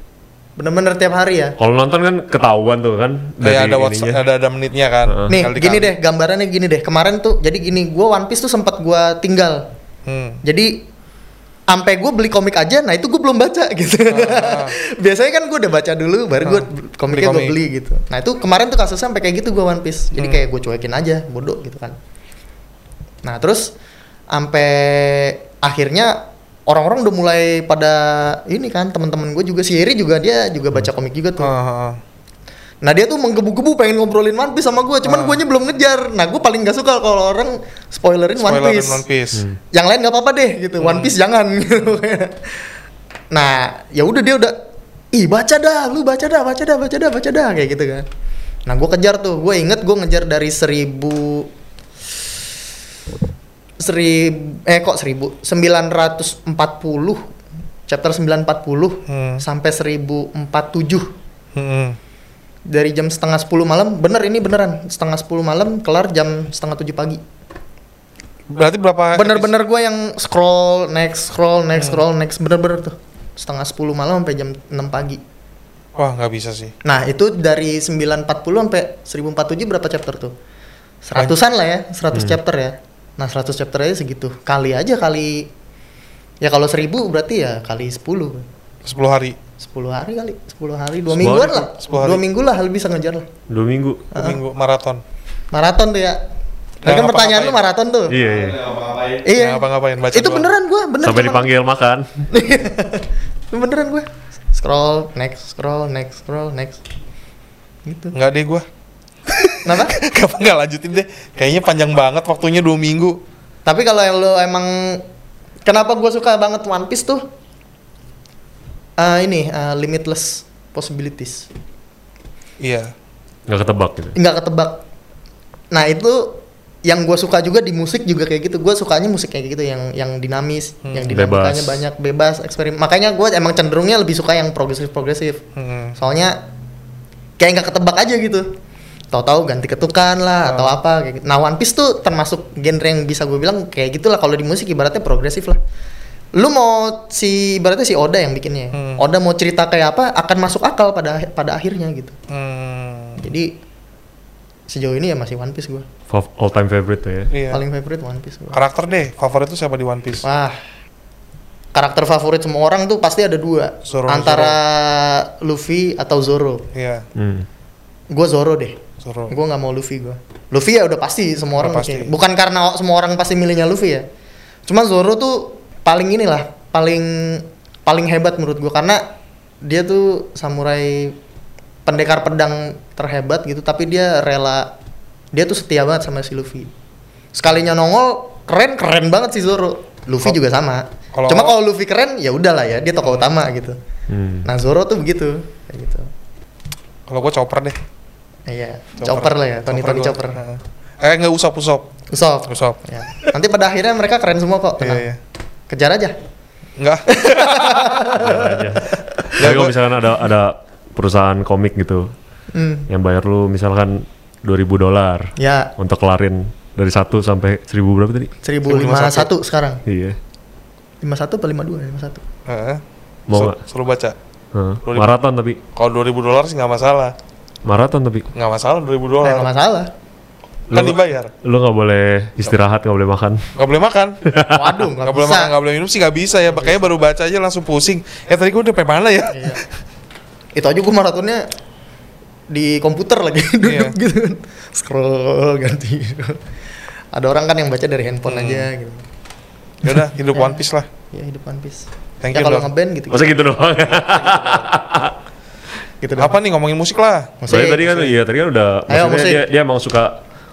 Bener-bener tiap hari ya. Kalau nonton kan ketahuan tuh kan Kayak ada ininya. WhatsApp, ada ada menitnya kan. Heeh. Nih, Kali-kali. gini deh, gambarannya gini deh. Kemarin tuh jadi gini, gua One Piece tuh sempat gua tinggal. Hmm. Jadi sampai gue beli komik aja, nah itu gue belum baca gitu. Ah. Biasanya kan gue udah baca dulu, baru gue Ah, komiknya beli gue komik. beli gitu. Nah itu kemarin tuh kasusnya sampai kayak gitu gue One Piece. Jadi Hmm. kayak gue cuekin aja, bodoh gitu kan. Nah terus sampai akhirnya orang-orang udah mulai pada ini kan teman-teman gue juga si Eri juga dia juga baca komik juga tuh. Ah. Nah dia tuh menggebu-gebu pengen ngobrolin One Piece sama gue, cuman Ah. guanya belum ngejar. Nah gue paling gak suka kalau orang spoilerin One Spoilerin Piece. One Piece. Yang lain nggak apa-apa deh gitu, One Piece jangan. gitu. nah ya udah dia udah, ih baca dah, lu baca dah, baca dah, baca dah, baca dah kayak gitu kan. Nah gue kejar tuh, gue inget gue ngejar dari seribu seribu eh kok seribu sembilan ratus empat puluh chapter 940 Hmm. sampai 1047 Hmm. dari jam setengah 10 malam bener ini beneran setengah 10 malam kelar jam setengah 7 pagi Berarti berapa? bener-bener gue yang scroll next scroll Hmm. next scroll next bener-bener tuh setengah 10 malam sampai jam 6 pagi? Wah nggak bisa sih. nah itu dari 940 sampai 1047 berapa chapter tuh seratusan lah ya 100 chapter ya nah 100 chapter aja segitu kali aja kali ya kalau 1000 berarti ya kali 10 10 hari. 10 hari kali 10 hari dua 10 mingguan hari, lah 10 hari. dua minggu lah lu bisa ngejar lah Dua minggu. Dua minggu maraton. maraton tuh ya Tadi kan pertanyaan lu maraton tuh Iya, iya. Ngapa-ngapain. Iya. Nggak ngapa-ngapain, baca Itu beneran gua, bener. Sampai dipanggil makan. beneran gue. Scroll, next, scroll, next, scroll, next. Gitu. Nggak deh gua. Kenapa? Kenapa nggak lanjutin deh? Kayaknya panjang banget waktunya dua minggu. Tapi kalau yang lo emang kenapa gue suka banget One Piece tuh? Eh, ini eh, limitless possibilities. Iya. Nggak ketebak gitu. Nggak ketebak. Nah itu yang gue suka juga di musik juga kayak gitu. Gue sukanya musik kayak gitu yang yang dinamis, Hmm. yang dinamikanya Bebas. banyak, bebas, eksperimen. Makanya gue emang cenderungnya lebih suka yang progresif progresif. Hmm. soalnya kayak nggak ketebak aja gitu tahu-tahu ganti ketukan lah atau apa kayak gitu. Nah One Piece tuh termasuk genre yang bisa gue bilang kayak gitulah kalau di musik ibaratnya progresif lah. Lu mau si ibaratnya si Oda yang bikinnya. Hmm. Oda mau cerita kayak apa akan masuk akal pada pada akhirnya gitu. Hmm. Jadi sejauh ini ya masih One Piece gue. All time favorite tuh ya. Iya. Paling favorite One Piece gue. Karakter deh, favorit tuh siapa di One Piece? Wah. Karakter favorit semua orang tuh pasti ada dua. Zoro, antara Luffy atau Zoro. Iya, Hmm. Gue Zoro deh. Zoro. Gue nggak mau Luffy gue. Luffy ya udah pasti semua orang Udah pasti. pasti. Bukan karena semua orang pasti milihnya Luffy ya. Cuma Zoro tuh paling inilah, paling paling hebat menurut gue karena dia tuh samurai pendekar pedang terhebat gitu, tapi dia rela dia tuh setia banget sama si Luffy. Sekalinya nongol keren keren banget si Zoro. Luffy Kalo- juga sama. kalau- Cuma kalau Luffy keren ya udahlah ya, dia tokoh utama gitu. Hmm. Nah Zoro tuh begitu, kayak gitu. Kalau gua Chopper deh. Iya, chopper, lah ya, Tony Tony chopper. Eh nggak usop usop. Usop. Usop. Ya. Nanti pada akhirnya mereka keren semua kok. Iya tenang. iya. kejar aja Enggak. aja. Tapi kalau misalkan ada ada perusahaan komik gitu hmm. yang bayar lu misalkan 2000 dolar ya untuk kelarin dari 1 sampai 1000 berapa tadi? 1051 sekarang Iya. 51 apa 52 51 Heeh. Mau Sur- nggak? Suruh baca. Heeh. 2000. Maraton tapi Kalau 2000 dolar sih nggak masalah. Maraton tapi Nggak masalah 2000 Nah, dolar. nggak masalah Kan Lu- dibayar. lu nggak boleh istirahat nggak boleh makan Nggak boleh makan. waduh nggak boleh makan, nggak boleh minum sih nggak bisa ya. Makanya baru baca aja langsung pusing. Ya tadi gue udah sampai mana ya? Iya. itu aja gue maratonnya di komputer lagi duduk Iya. gitu kan scroll ganti ada orang kan yang baca dari handphone Hmm. aja gitu Ya udah hidup One Piece lah. ya hidup One Piece Thank ya you, kalau ngeband gitu masa gitu doang gitu doang. Apa nih ngomongin musik lah? Musik, Soalnya tadi kan musik. iya tadi kan udah Ayo, maksudnya musik. dia dia emang suka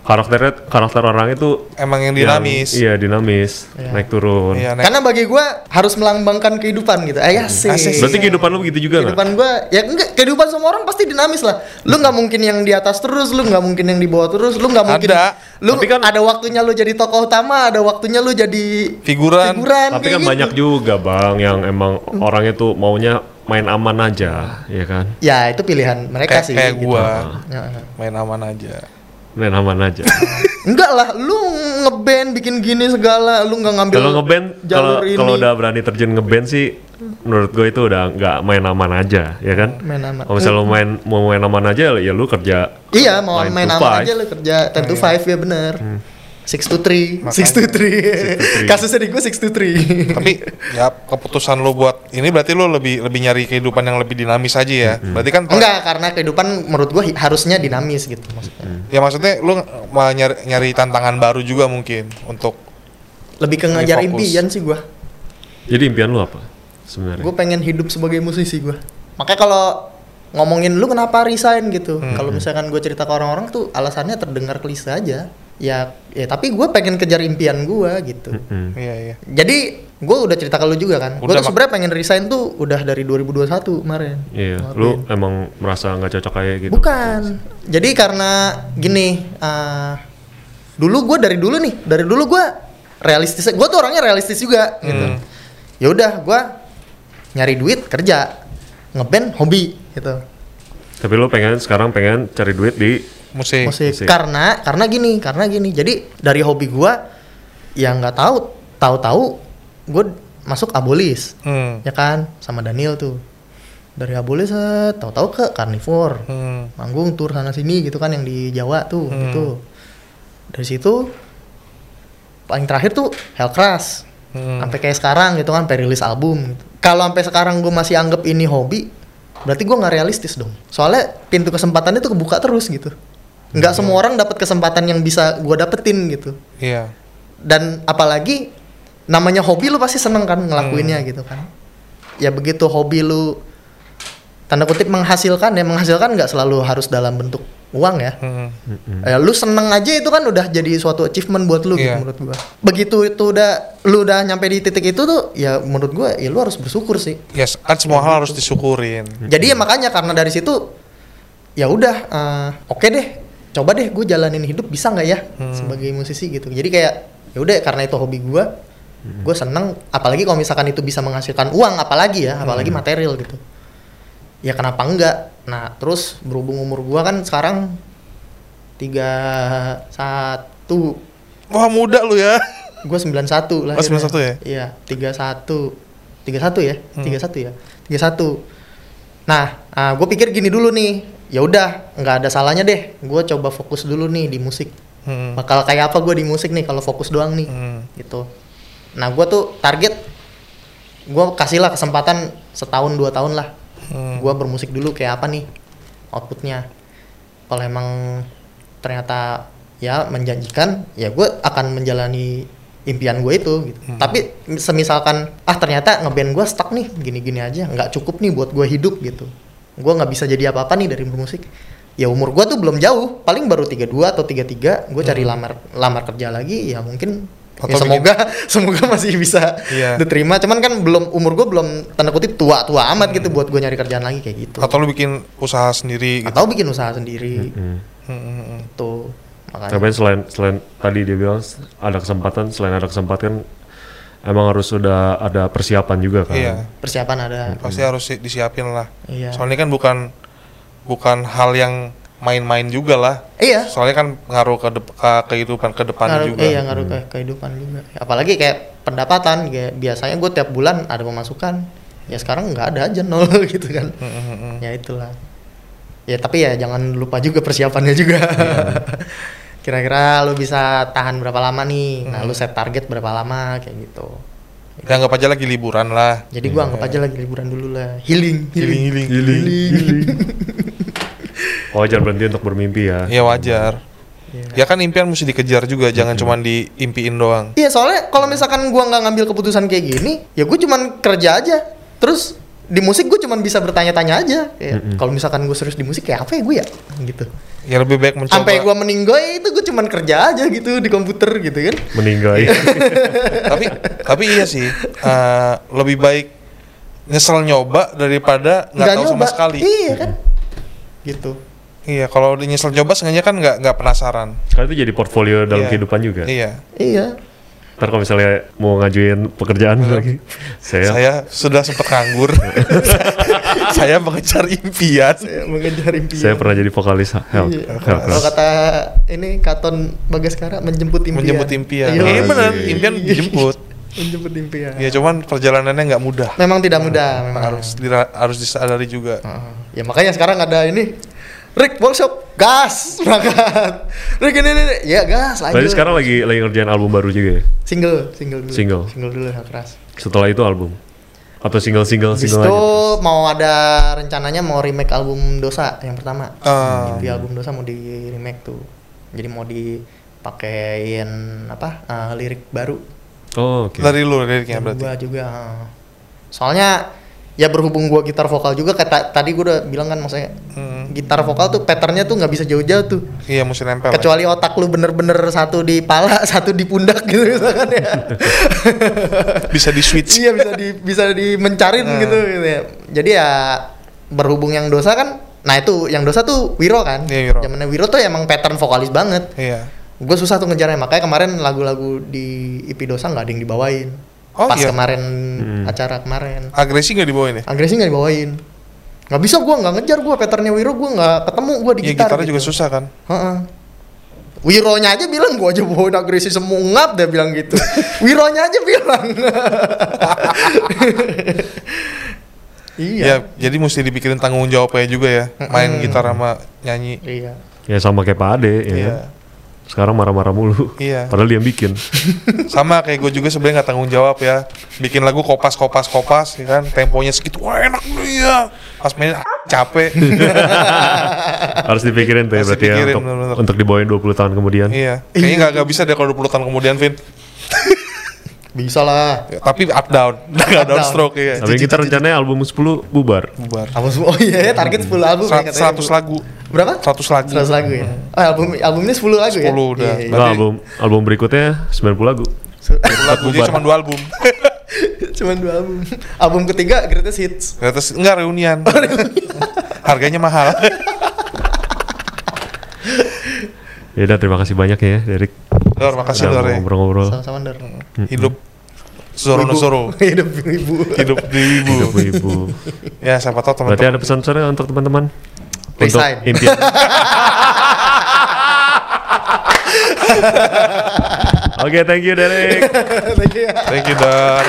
karakternya karakter orang itu Emang yang yang- dinamis. iya dinamis Iya. naik turun Iya, naik- karena bagi gue harus melambangkan kehidupan gitu ayah sih Asik. berarti kehidupan lu begitu juga kehidupan gue ya enggak kehidupan semua orang pasti dinamis lah lu nggak mungkin yang di atas terus lu nggak mungkin yang di bawah terus lu nggak mungkin Ada. lu Tapi kan- ada waktunya lu jadi tokoh utama ada waktunya lu jadi Figuran. figuran tapi kan gitu. banyak juga bang yang emang orangnya tuh maunya main aman aja ya kan ya itu pilihan mereka Kayak, sih kayak gitu. gua Ya. main aman aja. main aman aja enggak lah lu ngeband bikin gini segala lu nggak ngambil kalau ngeband kalau kalau udah berani terjun ngeband sih menurut gue itu udah nggak main aman aja ya kan main aman kalau misalnya lu main mau main aman aja ya lu kerja iya mau main aman five. aja lu kerja 10 to 5 ya bener Six to three, Makanya. six to three. three. Kasusnya di gue six to three. Tapi ya keputusan lu buat ini berarti lu lebih lebih nyari kehidupan yang lebih dinamis aja ya. Berarti kan Enggak, karena kehidupan menurut gue harusnya dinamis gitu maksudnya. Ya maksudnya lu mau nyari, nyari tantangan baru juga mungkin untuk Lebih ke ngejar impian sih gue. jadi impian lu apa sebenarnya Gue pengen hidup sebagai musisi gue. Makanya kalau ngomongin lu kenapa resign gitu. Kalau misalkan gue cerita ke orang-orang tuh alasannya terdengar klise aja. Ya, ya tapi gue pengen kejar impian gue gitu. Hmm. iya iya. Jadi gue udah cerita ke lu juga kan. Gue Udah, tuh sebenarnya pengen resign tuh udah dari 2021 kemarin. Iya, Kemarin. lu emang merasa nggak cocok kayak gitu? Bukan. Jadi karena gini, eh, dulu gue dari dulu nih, dari dulu gue realistis. Gue tuh orangnya realistis juga gitu. Hmm. Ya udah, gue nyari duit kerja, ngeband hobi gitu. Tapi lu pengen sekarang pengen cari duit di Musik. Musik. musik. Karena karena gini, karena gini. Jadi dari hobi gue, yang nggak tahu, tahu-tahu gue masuk abolis, Hmm. ya kan, sama Daniel tuh. Dari abolis, tahu-tahu ke carnivore. Hmm. manggung tur sana sini gitu kan yang di Jawa tuh Hmm. gitu dari situ paling terakhir tuh Hellcrash Hmm. sampai kayak sekarang gitu kan perilis album gitu. kalau sampai sekarang gue masih anggap ini hobi berarti gue nggak realistis dong soalnya pintu kesempatannya tuh kebuka terus gitu nggak Hmm. semua orang dapat kesempatan yang bisa gue dapetin gitu Iya. dan apalagi namanya hobi lu pasti seneng kan ngelakuinnya Hmm. gitu kan ya begitu hobi lu tanda kutip menghasilkan ya menghasilkan nggak selalu harus dalam bentuk uang ya Hmm. ya lu seneng aja itu kan udah jadi suatu achievement buat lu gitu Iya. menurut gua begitu itu udah lu udah nyampe di titik itu tuh ya menurut gua ya lu harus bersyukur sih Ya kan semua hal harus disyukurin. jadi ya makanya karena dari situ ya udah eh, oke deh coba deh gue jalanin hidup bisa nggak ya Hmm. sebagai musisi gitu jadi kayak ya udah karena itu hobi gue gue seneng apalagi kalau misalkan itu bisa menghasilkan uang apalagi ya apalagi material gitu ya kenapa enggak nah terus berhubung umur gue kan sekarang tiga satu Wah muda lu ya. gue 91 lah Oh, 91 ya? Iya, 31. 31 ya? Hmm. 31 ya? 31. Nah, gue pikir gini dulu nih. Ya udah, nggak ada salahnya deh. Gue coba fokus dulu nih di musik. Hmm. Bakal kayak apa gue di musik nih kalau fokus doang nih. Hmm. Gitu. Nah, gue tuh target gue kasih lah kesempatan setahun dua tahun lah. Hmm. Gue bermusik dulu kayak apa nih outputnya. Kalau emang ternyata ya menjanjikan, ya gue akan menjalani impian gue itu. Gitu. Hmm. Tapi semisalkan ah ternyata ngeband gue stuck nih, gini-gini aja, nggak cukup nih buat gue hidup gitu. Gue nggak bisa jadi apa-apa nih dari bermusik. Ya umur gue tuh belum jauh, paling baru 32 atau 33 Gue cari lamar lamar kerja lagi, ya mungkin Hmm. ya Atau semoga semoga masih bisa Iya. diterima. Cuman kan belum umur gue belum tanda kutip tua-tua amat gitu buat gue nyari kerjaan lagi kayak gitu. Atau lu bikin usaha sendiri gitu. Atau bikin usaha sendiri Hmm. Hmm, hmm, hmm. tuh makanya Tapi selain selain tadi dia bilang ada kesempatan, selain ada kesempatan emang harus sudah ada persiapan juga kan. Iya, Persiapan ada. pasti harus di- disiapin lah. Iya. Soalnya kan bukan bukan hal yang main-main juga lah. Iya. Soalnya kan ngaruh ke, dep- ke kehidupan ke depan ngaruh, juga. Iya ngaruh ke kehidupan juga. Apalagi kayak pendapatan, kayak biasanya gue tiap bulan ada pemasukan. Ya sekarang nggak ada aja nol gitu kan. Ya itulah. Ya tapi ya jangan lupa juga persiapannya juga. Kira-kira lu bisa tahan berapa lama nih? Nah lu set target berapa lama kayak gitu. Ya anggap aja lagi liburan lah. Jadi gua anggap aja lagi liburan dulu lah. Healing, Healing, healing, healing. Wajar berhenti untuk bermimpi ya. Ya wajar. Iya. Ya kan impian mesti dikejar juga, jangan cuman diimpiin doang. Iya soalnya kalau misalkan gua nggak ngambil keputusan kayak gini, ya gue cuman kerja aja. Terus di musik gue cuman bisa bertanya-tanya aja. Kayak, Kalau misalkan gue serius di musik kayak apa ya gue ya? Gitu. Ya lebih baik mencoba. Sampai gua meninggoy itu gue cuman kerja aja gitu di komputer gitu kan. Meninggal. tapi tapi iya sih, eh, lebih baik nyesel nyoba daripada nggak tahu sama sekali. Iya kan? Gitu. Iya, kalau nyesel coba sengaja kan nggak nggak penasaran. Karena itu jadi portfolio dalam Iya. kehidupan juga. Iya. Iya. Ntar kalau misalnya mau ngajuin pekerjaan lagi, saya, Saya sudah sempat nganggur. saya mengejar impian. Saya mengejar impian. saya pernah jadi vokalis. Iya. Kalau Class. kata ini Katon Bagaskara menjemput impian. Menjemput impian. Iya. Iya benar, Iya. impian dijemput. menjemput impian. Ya cuman perjalanannya nggak mudah. Memang tidak mudah, memang Harus dira- harus disadari juga. Heeh. Ya makanya sekarang ada ini Rick workshop gas berangkat. Rick ini, ini, ini. ya gas lanjut. Berarti sekarang lagi lagi ngerjain album baru juga ya? single, single dulu. Single. Single dulu hak keras. Setelah itu album? Atau single-single Habis single itu mau ada rencananya mau remake album Dosa yang pertama. Ah. Di album Dosa mau di remake tuh. Jadi mau dipakein apa? eh, lirik baru. Oh, oke. Dari lu liriknya Dari berarti. gua juga. eh. Soalnya ya berhubung gua gitar vokal juga kayak ta- tadi gua udah bilang kan maksudnya Hmm. gitar vokal tuh patternnya tuh nggak bisa jauh-jauh tuh. Iya mesti nempel. ya. kecuali otak lu bener-bener satu di pala satu di pundak gitu misalkan ya Bisa di switch. iya bisa di bisa dimencarin Nah. gitu, gitu ya jadi ya berhubung yang dosa kan nah itu yang dosa tuh Wiro kan Iya, Wiro. zamannya Wiro tuh emang pattern vokalis banget Iya. gue susah tuh ngejarnya makanya kemarin lagu-lagu di IP dosa nggak ada yang dibawain Oh, pas iya? kemarin Hmm. acara kemarin Agresi nggak dibawain ya? agresi nggak dibawain nggak bisa gua nggak ngejar gua patternnya Wiro gua nggak ketemu gua di Iya gitar gitarnya juga gitu. susah kan. Heeh. Wironya aja bilang gua aja bawain agresi semungap dia bilang gitu. Wironya aja bilang. iya. Ya, jadi mesti dipikirin tanggung jawabnya juga ya. Main gitar sama nyanyi. Iya. Ya sama kayak Pak Ade, ya Iya. Sekarang marah-marah mulu. Iya. Padahal dia yang bikin. Sama kayak gue juga sebenarnya nggak tanggung jawab ya. Bikin lagu kopas kopas kopas ya kan. Temponya segitu. Wah enak nih ya. Pas main ah, capek. Harus dipikirin tuh ya berarti ya dipikirin, untuk, bener-bener. untuk dibawain 20 tahun kemudian. iya. Kayaknya nggak nggak bisa deh kalau 20 tahun kemudian Vin. Bisa lah. Ya, tapi up down. Nggak Up down down. stroke ya. Tapi kita rencananya album 10 bubar. Bubar. Album semua. Oh iya, target 10 album ya katanya. 100 lagu. Berapa? 100 lagu. 100 lagu ya. Oh, album album ini 10 lagu ya. 10 udah. Iya, iya. Nah, Berarti- album album berikutnya 90 lagu. Lagu dia cuma dua album. Cuman dua album. album ketiga Greatest Hits. Terus enggak reunian. Harganya mahal. Ya udah terima kasih banyak ya Derek. Dor, makasih Udah Dor ya. ngobrol-ngobrol. Sama-sama Ndor. Hidup Zoro no Zoro. Hidup ibu. Hidup di ibu. Ibu ibu. Ya siapa tahu Berarti teman-teman. ada pesan-pesan untuk teman-teman? Untuk Resign. impian. Oke, thank you Derek. Thank you. Thank you Dor.